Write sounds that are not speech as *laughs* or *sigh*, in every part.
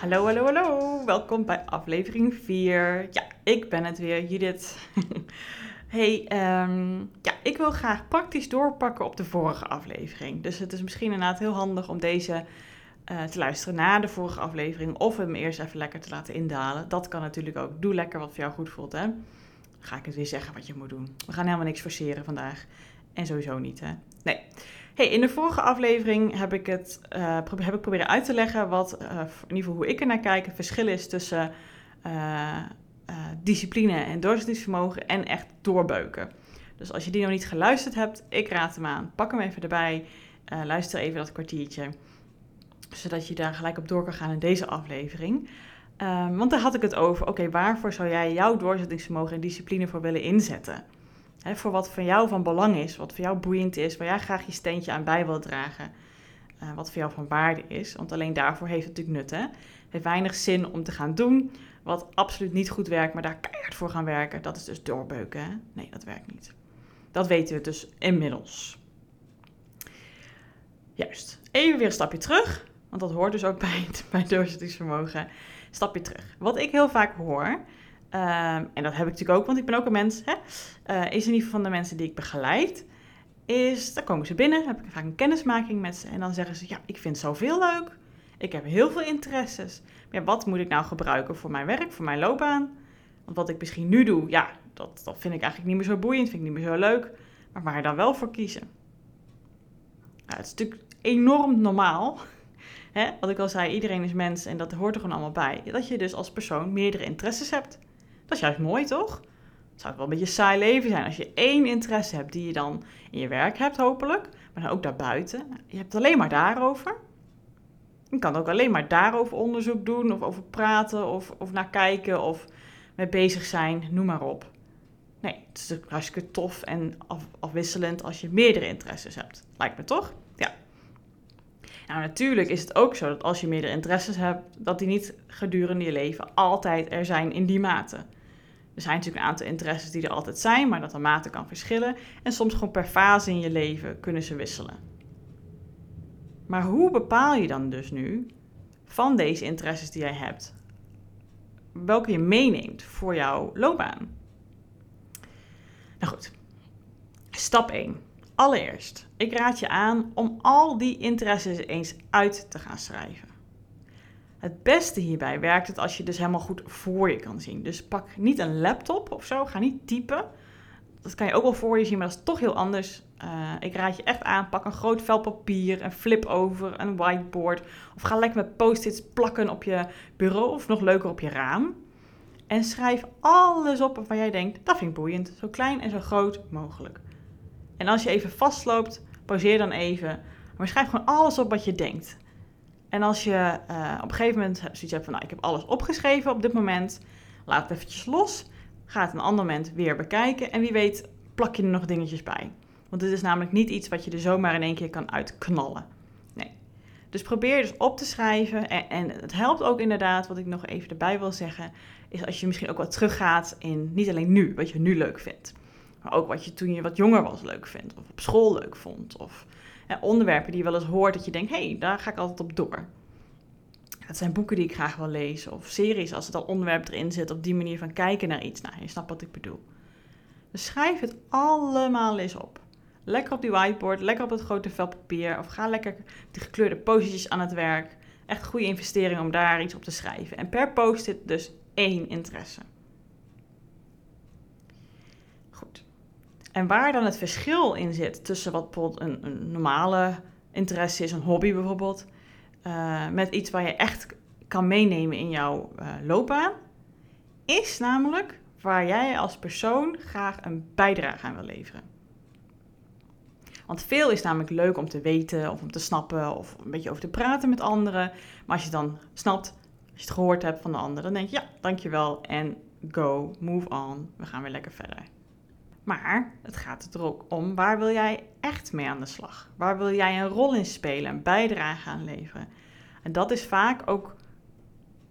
Hallo, hallo, hallo. Welkom bij aflevering 4. Ja, ik ben het weer, Judith. *laughs* hey, ehm, ja, ik wil graag praktisch doorpakken op de vorige aflevering. Dus het is misschien inderdaad heel handig om deze uh, te luisteren na de vorige aflevering. Of hem eerst even lekker te laten indalen. Dat kan natuurlijk ook. Doe lekker wat voor jou goed voelt, hè. Ga ik het weer zeggen wat je moet doen. We gaan helemaal niks forceren vandaag. En sowieso niet, hè. Nee. In de vorige aflevering heb ik, het, uh, heb ik proberen uit te leggen wat, uh, in ieder geval hoe ik er naar kijk, het verschil is tussen uh, discipline en doorzettingsvermogen en echt doorbeuken. Dus als je die nog niet geluisterd hebt, ik raad hem aan. Pak hem even erbij, luister even dat kwartiertje, zodat je daar gelijk op door kan gaan in deze aflevering. Um, want daar had ik het over, oké, waarvoor zou jij jouw doorzettingsvermogen en discipline voor willen inzetten? Voor wat voor jou van belang is, wat voor jou boeiend is, waar jij graag je steentje aan bij wilt dragen. Uh, wat voor jou van waarde is. Want alleen daarvoor heeft het natuurlijk nut. Hè? Het heeft weinig zin om te gaan doen wat absoluut niet goed werkt, maar daar keihard voor gaan werken. Dat is dus doorbeuken. Hè? Nee, dat werkt niet. Dat weten we dus inmiddels. Juist. Even weer een stapje terug, want dat hoort dus ook bij, het, *laughs* bij doorzettingsvermogen. Stapje terug. Wat ik heel vaak hoor, Um, en dat heb ik natuurlijk ook, want ik ben ook een mens. Hè? Uh, is in ieder geval van de mensen die ik begeleid. Is, dan komen ze binnen, heb ik vaak een kennismaking met ze. En dan zeggen ze, ja, ik vind zoveel leuk. Ik heb heel veel interesses. Maar wat moet ik nou gebruiken voor mijn werk, voor mijn loopbaan? Want wat ik misschien nu doe, ja, dat, dat vind ik eigenlijk niet meer zo boeiend, vind ik niet meer zo leuk. Maar waar dan wel voor kiezen? Nou, het is natuurlijk enorm normaal. Hè? Wat ik al zei, iedereen is mens en dat hoort er gewoon allemaal bij. Dat je dus als persoon meerdere interesses hebt. Dat is juist mooi, toch? Het zou wel een beetje saai leven zijn als je één interesse hebt die je dan in je werk hebt, hopelijk, maar ook daarbuiten. Je hebt het alleen maar daarover. Je kan ook alleen maar daarover onderzoek doen, of over praten, of, of naar kijken, of mee bezig zijn, noem maar op. Nee, het is hartstikke tof en af, afwisselend als je meerdere interesses hebt. Lijkt me toch? Ja. Nou, natuurlijk is het ook zo dat als je meerdere interesses hebt, dat die niet gedurende je leven altijd er zijn in die mate. Er zijn natuurlijk een aantal interesses die er altijd zijn, maar dat de mate kan verschillen. En soms gewoon per fase in je leven kunnen ze wisselen. Maar hoe bepaal je dan dus nu van deze interesses die jij hebt, welke je meeneemt voor jouw loopbaan? Nou goed, stap 1. Allereerst, ik raad je aan om al die interesses eens uit te gaan schrijven. Het beste hierbij werkt het als je dus helemaal goed voor je kan zien. Dus pak niet een laptop of zo, ga niet typen. Dat kan je ook wel voor je zien, maar dat is toch heel anders. Uh, ik raad je echt aan, pak een groot vel papier, een flip over, een whiteboard. Of ga lekker met post-its plakken op je bureau of nog leuker op je raam. En schrijf alles op waarvan jij denkt, dat vind ik boeiend. Zo klein en zo groot mogelijk. En als je even vastloopt, pauzeer dan even. Maar schrijf gewoon alles op wat je denkt. En als je uh, op een gegeven moment zoiets hebt van, nou, ik heb alles opgeschreven op dit moment, laat het eventjes los. Ga het een ander moment weer bekijken en wie weet plak je er nog dingetjes bij. Want dit is namelijk niet iets wat je er zomaar in één keer kan uitknallen. Nee. Dus probeer dus op te schrijven. En, en, het helpt ook inderdaad, wat ik nog even erbij wil zeggen, is als je misschien ook wat teruggaat in niet alleen nu, wat je nu leuk vindt. Maar ook wat je toen je wat jonger was leuk vindt. Of op school leuk vond. Of onderwerpen die je wel eens hoort dat je denkt, hé, hey, daar ga ik altijd op door. Het zijn boeken die ik graag wil lezen of series als het al onderwerp erin zit, op die manier van kijken naar iets. Nou, je snapt wat ik bedoel. Dus schrijf het allemaal eens op. Lekker op die whiteboard, lekker op het grote vel papier of ga lekker die gekleurde postjes aan het werk. Echt goede investering om daar iets op te schrijven. En per post-it dus één interesse. En waar dan het verschil in zit tussen wat bijvoorbeeld een, een normale interesse is, een hobby bijvoorbeeld, uh, met iets waar je echt kan meenemen in jouw uh, loopbaan, is namelijk waar jij als persoon graag een bijdrage aan wil leveren. Want veel is namelijk leuk om te weten of om te snappen of een beetje over te praten met anderen. Maar als je dan snapt, als je het gehoord hebt van de ander, dan denk je ja, dankjewel en go, move on, we gaan weer lekker verder. Maar het gaat er ook om, waar wil jij echt mee aan de slag? Waar wil jij een rol in spelen, een bijdrage aan leveren? En dat is vaak ook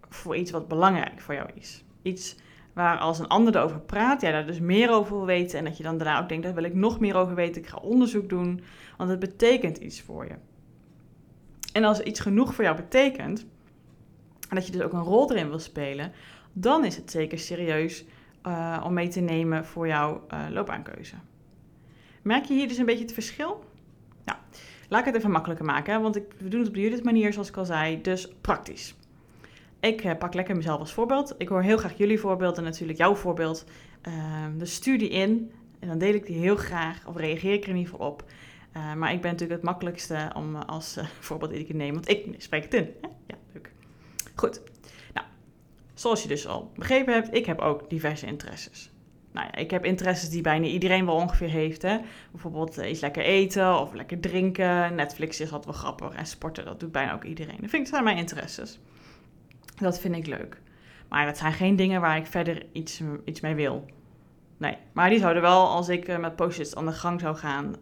voor iets wat belangrijk voor jou is. Iets waar als een ander erover praat, jij daar dus meer over wil weten en dat je dan daarna ook denkt, daar wil ik nog meer over weten, ik ga onderzoek doen, want het betekent iets voor je. En als iets genoeg voor jou betekent, en dat je dus ook een rol erin wil spelen, dan is het zeker serieus uh, om mee te nemen voor jouw uh, loopbaankeuze. Merk je hier dus een beetje het verschil? Nou, laat ik het even makkelijker maken, want ik, we doen het op de manier, zoals ik al zei, dus praktisch. Ik uh, pak lekker mezelf als voorbeeld. Ik hoor heel graag jullie voorbeeld en natuurlijk jouw voorbeeld. Ehm, dus stuur die in en dan deel ik die heel graag, of reageer ik er in ieder geval op. maar ik ben natuurlijk het makkelijkste om als *laughs* voorbeeld in te nemen, want ik spreek het in. Hè? Ja, leuk. Goed. Zoals je dus al begrepen hebt, ik heb ook diverse interesses. Nou ja, ik heb interesses die bijna iedereen wel ongeveer heeft. Hè? Bijvoorbeeld uh, iets lekker eten of lekker drinken. Netflix is altijd wel grappig. En sporten, dat doet bijna ook iedereen. Dat, vind ik, zijn mijn interesses. Dat vind ik leuk. Maar dat zijn geen dingen waar ik verder iets, iets mee wil. Nee, maar die zouden wel, als ik uh, met post aan de gang zou gaan,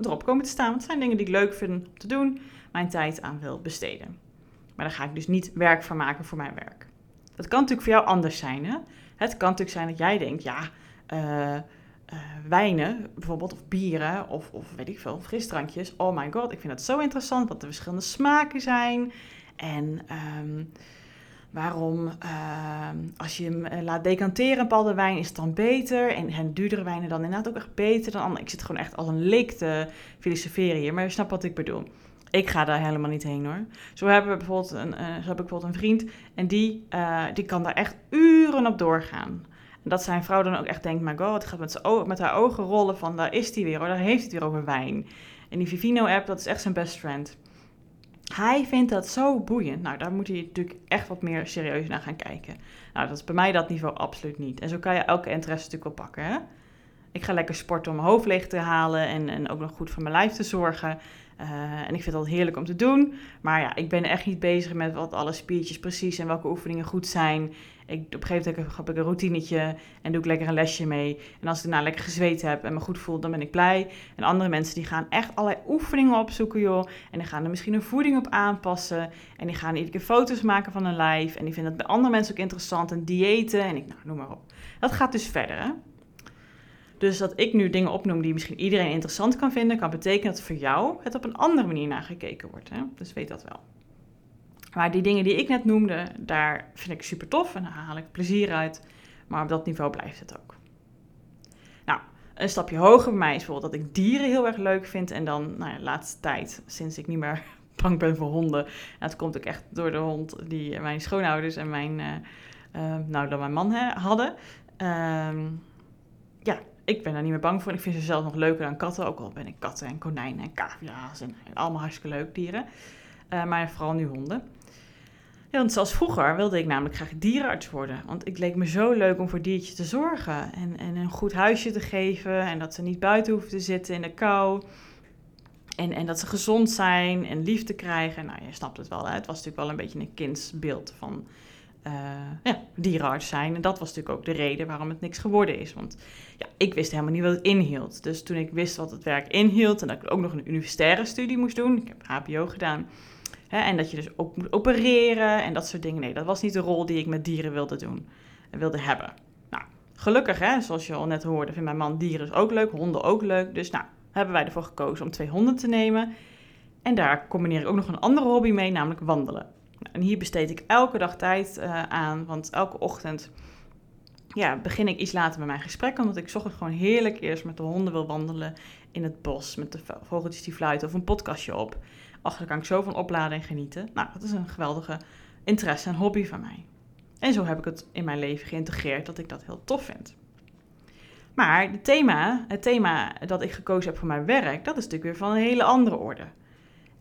erop komen te staan. Want het zijn dingen die ik leuk vind om te doen, mijn tijd aan wil besteden. Maar daar ga ik dus niet werk van maken voor mijn werk. Dat kan natuurlijk voor jou anders zijn. Hè? Het kan natuurlijk zijn dat jij denkt, ja, uh, uh, wijnen bijvoorbeeld, of bieren, of, of weet ik veel, frisdrankjes. Oh my god, ik vind dat zo interessant wat de verschillende smaken zijn. En um, waarom, uh, als je hem eh, laat decanteren, een bepaalde wijn, is het dan beter. En, en duurdere wijnen dan inderdaad ook echt beter dan andere. Ik zit gewoon echt als een leek te filosoferen hier, maar je snapt wat ik bedoel. Ik ga daar helemaal niet heen hoor. Zo hebben we bijvoorbeeld een, zo heb ik bijvoorbeeld een vriend en die, uh, die kan daar echt uren op doorgaan. En dat zijn vrouw dan ook echt denkt, my god, gaat met, met haar ogen rollen van daar is hij weer hoor, daar heeft hij weer over wijn. En die Vivino-app, dat is echt zijn best friend. Hij vindt dat zo boeiend. Nou, daar moet hij natuurlijk echt wat meer serieus naar gaan kijken. Nou, dat is bij mij dat niveau absoluut niet. En zo kan je elke interesse natuurlijk wel pakken, hè? Ik ga lekker sporten om mijn hoofd leeg te halen en, en ook nog goed voor mijn lijf te zorgen. Uh, en ik vind dat heerlijk om te doen. Maar ja, ik ben echt niet bezig met wat alle spiertjes precies en welke oefeningen goed zijn. Ik, op een gegeven moment heb ik een routinetje en doe ik lekker een lesje mee. En als ik daarna lekker gezweet heb en me goed voel, dan ben ik blij. En andere mensen die gaan echt allerlei oefeningen opzoeken, joh. En die gaan er misschien een voeding op aanpassen. En die gaan iedere keer foto's maken van hun lijf. En die vinden dat bij andere mensen ook interessant. En diëten en ik, nou, noem maar op. Dat gaat dus verder, hè. Dus dat ik nu dingen opnoem die misschien iedereen interessant kan vinden, kan betekenen dat voor jou het op een andere manier naar gekeken wordt. Hè? Dus weet dat wel. Maar die dingen die ik net noemde, daar vind ik super tof en daar haal ik plezier uit. Maar op dat niveau blijft het ook. Nou, een stapje hoger bij mij is bijvoorbeeld dat ik dieren heel erg leuk vind. En dan, nou ja, laatste tijd, sinds ik niet meer *laughs* bang ben voor honden. En dat komt ook echt door de hond die mijn schoonouders en mijn, uh, uh, nou dan mijn man hè, hadden. Ja, ik ben daar niet meer bang voor. Ik vind ze zelf nog leuker dan katten. Ook al ben ik katten en konijnen en cavia's en allemaal hartstikke leuk dieren. Uh, maar vooral nu honden. Ja, want zoals vroeger wilde ik namelijk graag dierenarts worden. Want het leek me zo leuk om voor diertjes te zorgen. En, en een goed huisje te geven. En dat ze niet buiten hoeven te zitten in de kou. En, en dat ze gezond zijn en liefde krijgen. Nou, je snapt het wel. Hè? Het was natuurlijk wel een beetje een kindsbeeld van uh, ja, dierenarts zijn. En dat was natuurlijk ook de reden waarom het niks geworden is. Want ja, ik wist helemaal niet wat het inhield. Dus toen ik wist wat het werk inhield en dat ik ook nog een universitaire studie moest doen, ik heb HBO gedaan, hè, en dat je dus ook moet opereren en dat soort dingen. Nee, dat was niet de rol die ik met dieren wilde doen en wilde hebben. Nou, gelukkig, hè, zoals je al net hoorde, vindt mijn man dieren ook leuk, honden ook leuk. Dus nou, hebben wij ervoor gekozen om twee honden te nemen. En daar combineer ik ook nog een andere hobby mee, namelijk wandelen. En hier besteed ik elke dag tijd uh, aan, want elke ochtend ja, begin ik iets later met mijn gesprek, omdat ik ochtends gewoon heerlijk eerst met de honden wil wandelen in het bos, met de vogeltjes die fluiten of een podcastje op. Ach, daar kan ik zo van opladen en genieten. Nou, dat is een geweldige interesse en hobby van mij. En zo heb ik het in mijn leven geïntegreerd dat ik dat heel tof vind. Maar het thema, het thema dat ik gekozen heb voor mijn werk, dat is natuurlijk weer van een hele andere orde.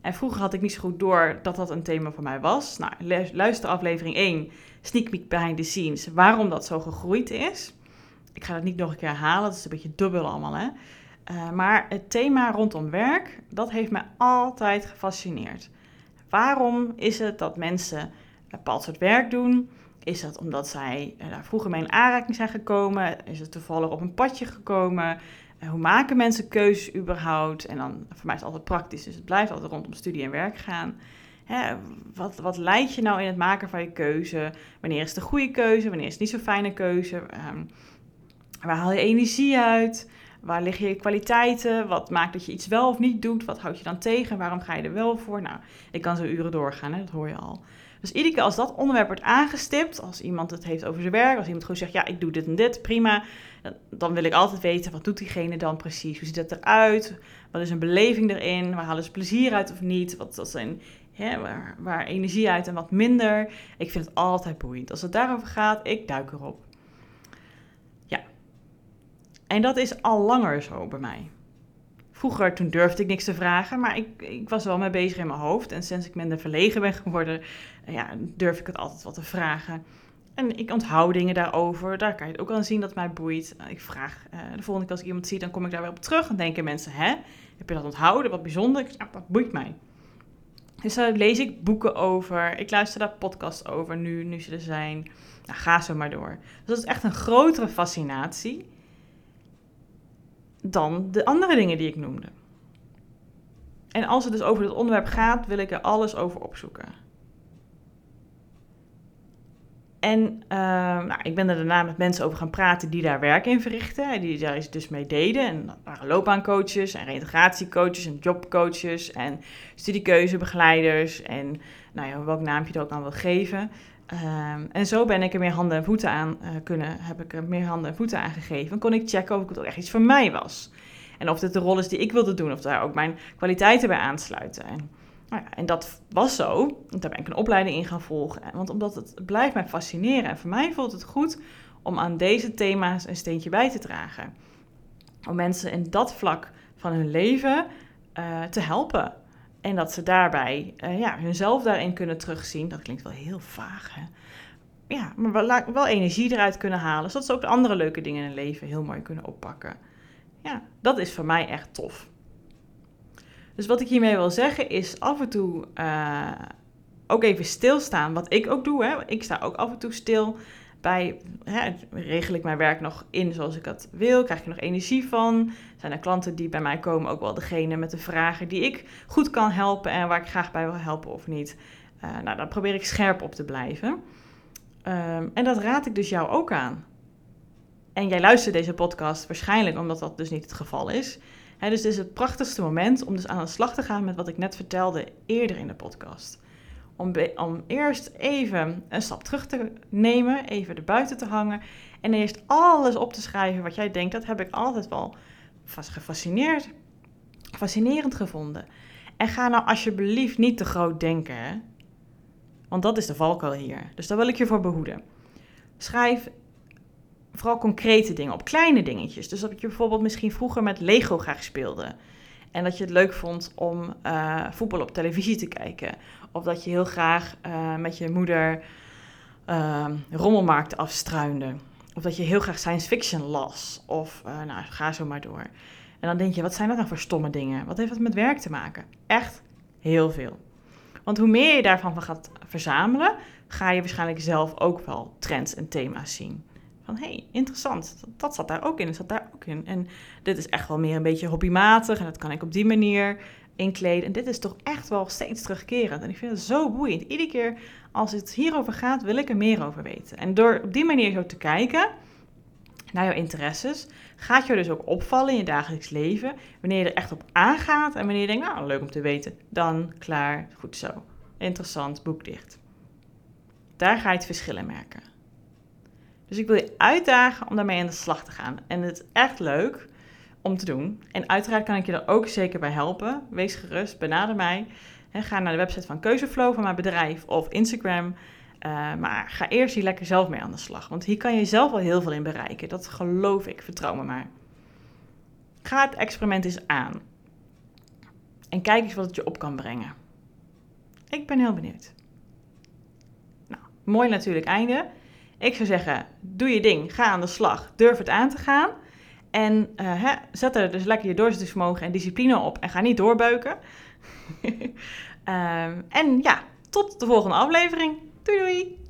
En vroeger had ik niet zo goed door dat dat een thema voor mij was. Nou, luister aflevering 1, Sneak Peek Behind the Scenes, waarom dat zo gegroeid is. Ik ga dat niet nog een keer herhalen, dat is een beetje dubbel allemaal, hè. Uh, maar het thema rondom werk, dat heeft mij altijd gefascineerd. Waarom is het dat mensen een bepaald soort werk doen? Is dat omdat zij daar vroeger mee in aanraking zijn gekomen? Is het toevallig op een padje gekomen? Hoe maken mensen keuzes überhaupt? En dan, voor mij is het altijd praktisch, dus het blijft altijd rondom studie en werk gaan. Hè, wat, wat leidt je nou in het maken van je keuze? Wanneer is het de goede keuze? Wanneer is het niet zo'n fijne keuze? Um, waar haal je energie uit? Waar liggen je kwaliteiten? Wat maakt dat je iets wel of niet doet? Wat houd je dan tegen? Waarom ga je er wel voor? Nou, ik kan zo uren doorgaan, hè? dat hoor je al. Dus iedere keer als dat onderwerp wordt aangestipt, als iemand het heeft over zijn werk, als iemand gewoon zegt, ja, ik doe dit en dit, prima, dan wil ik altijd weten, wat doet diegene dan precies? Hoe ziet dat eruit? Wat is een beleving erin? Waar halen ze plezier uit of niet? Wat, wat zijn waar, waar energie uit en wat minder? Ik vind het altijd boeiend. Als het daarover gaat, ik duik erop. En dat is al langer zo bij mij. Vroeger, toen durfde ik niks te vragen, maar ik, ik was wel mee bezig in mijn hoofd. En sinds ik minder verlegen ben geworden, ja, durf ik het altijd wat te vragen. En ik onthoud dingen daarover. Daar kan je het ook aan zien dat mij boeit. Ik vraag, uh, de volgende keer als ik iemand zie, dan kom ik daar weer op terug. En denken mensen, hè, heb je dat onthouden? Wat bijzonder. Ja, dat boeit mij. Dus daar lees ik boeken over. Ik luister daar podcasts over nu, nu ze er zijn. Nou, ga zo maar door. Dus dat is echt een grotere fascinatie dan de andere dingen die ik noemde. En als het dus over dit onderwerp gaat, wil ik er alles over opzoeken. En ehm, nou, ik ben er daarna met mensen over gaan praten die daar werk in verrichten. Die daar dus mee deden. En dat loopbaancoaches en reintegratiecoaches en jobcoaches en studiekeuzebegeleiders. En nou ja, welk naampje je er ook aan wil geven. Ehm, en zo ben ik er meer handen en voeten aan uh, kunnen, heb ik er meer handen en voeten aan gegeven. En kon ik checken of het ook echt iets voor mij was. En of dit de rol is die ik wilde doen, of daar ook mijn kwaliteiten bij aansluiten. En, nou ja, en dat was zo. Daar ben ik een opleiding in gaan volgen. Want omdat het blijft mij fascineren. En voor mij voelt het goed om aan deze thema's een steentje bij te dragen. Om mensen in dat vlak van hun leven uh, te helpen. En dat ze daarbij uh, ja, hunzelf daarin kunnen terugzien. Dat klinkt wel heel vaag, hè? Ja, maar wel, wel, energie eruit kunnen halen. Zodat ze ook de andere leuke dingen in hun leven heel mooi kunnen oppakken. Ja, dat is voor mij echt tof. Dus wat ik hiermee wil zeggen is af en toe uh, ook even stilstaan. Wat ik ook doe. Hè? Ik sta ook af en toe stil bij, hè, regel ik mijn werk nog in zoals ik dat wil? Krijg je nog energie van? Zijn er klanten die bij mij komen ook wel degene met de vragen die ik goed kan helpen en waar ik graag bij wil helpen of niet? Uh, nou, dan probeer ik scherp op te blijven. Um, en dat raad ik dus jou ook aan. En jij luistert deze podcast waarschijnlijk omdat dat dus niet het geval is. Dus dit is het prachtigste moment om dus aan de slag te gaan met wat ik net vertelde eerder in de podcast. Om, om eerst even een stap terug te nemen, even erbuiten te hangen. En eerst alles op te schrijven wat jij denkt. Dat heb ik altijd wel gefascineerd, fascinerend gevonden. En ga nou alsjeblieft niet te groot denken. Hè? Want dat is de valkuil hier. Dus daar wil ik je voor behoeden. Schrijf vooral concrete dingen op, kleine dingetjes. Dus dat je bijvoorbeeld misschien vroeger met Lego graag speelde. En dat je het leuk vond om uh, voetbal op televisie te kijken. Of dat je heel graag uh, met je moeder uh, rommelmarkten afstruinde. Of dat je heel graag science fiction las. Of uh, nou, ga zo maar door. En dan denk je, wat zijn dat nou voor stomme dingen? Wat heeft dat met werk te maken? Echt heel veel. Want hoe meer je daarvan gaat verzamelen, ga je waarschijnlijk zelf ook wel trends en thema's zien. Van hé, hey, interessant, dat, dat, zat daar ook in, dat zat daar En dit is echt wel meer een beetje hobbymatig en dat kan ik op die manier inkleden. En dit is toch echt wel steeds terugkerend. En ik vind het zo boeiend. Iedere keer als het hierover gaat, wil ik er meer over weten. En door op die manier zo te kijken naar jouw interesses, gaat je dus ook opvallen in je dagelijks leven. Wanneer je er echt op aangaat en wanneer je denkt, nou, leuk om te weten. Dan, klaar, goed zo. Interessant, boek dicht. Daar ga je het verschil in merken. Dus ik wil je uitdagen om daarmee aan de slag te gaan. En het is echt leuk om te doen. En uiteraard kan ik je er ook zeker bij helpen. Wees gerust, benader mij. ga naar de website van Keuzeflow van mijn bedrijf of Instagram. Uh, maar ga eerst hier lekker zelf mee aan de slag. Want hier kan je zelf al heel veel in bereiken. Dat geloof ik, vertrouw me maar. Ga het experiment eens aan. En kijk eens wat het je op kan brengen. Ik ben heel benieuwd. Nou, mooi natuurlijk einde. Ik zou zeggen, doe je ding, ga aan de slag, durf het aan te gaan. En hè, zet er dus lekker je doorzettingsvermogen en discipline op en ga niet doorbeuken. um, *laughs* en ja, tot de volgende aflevering. Doei doei!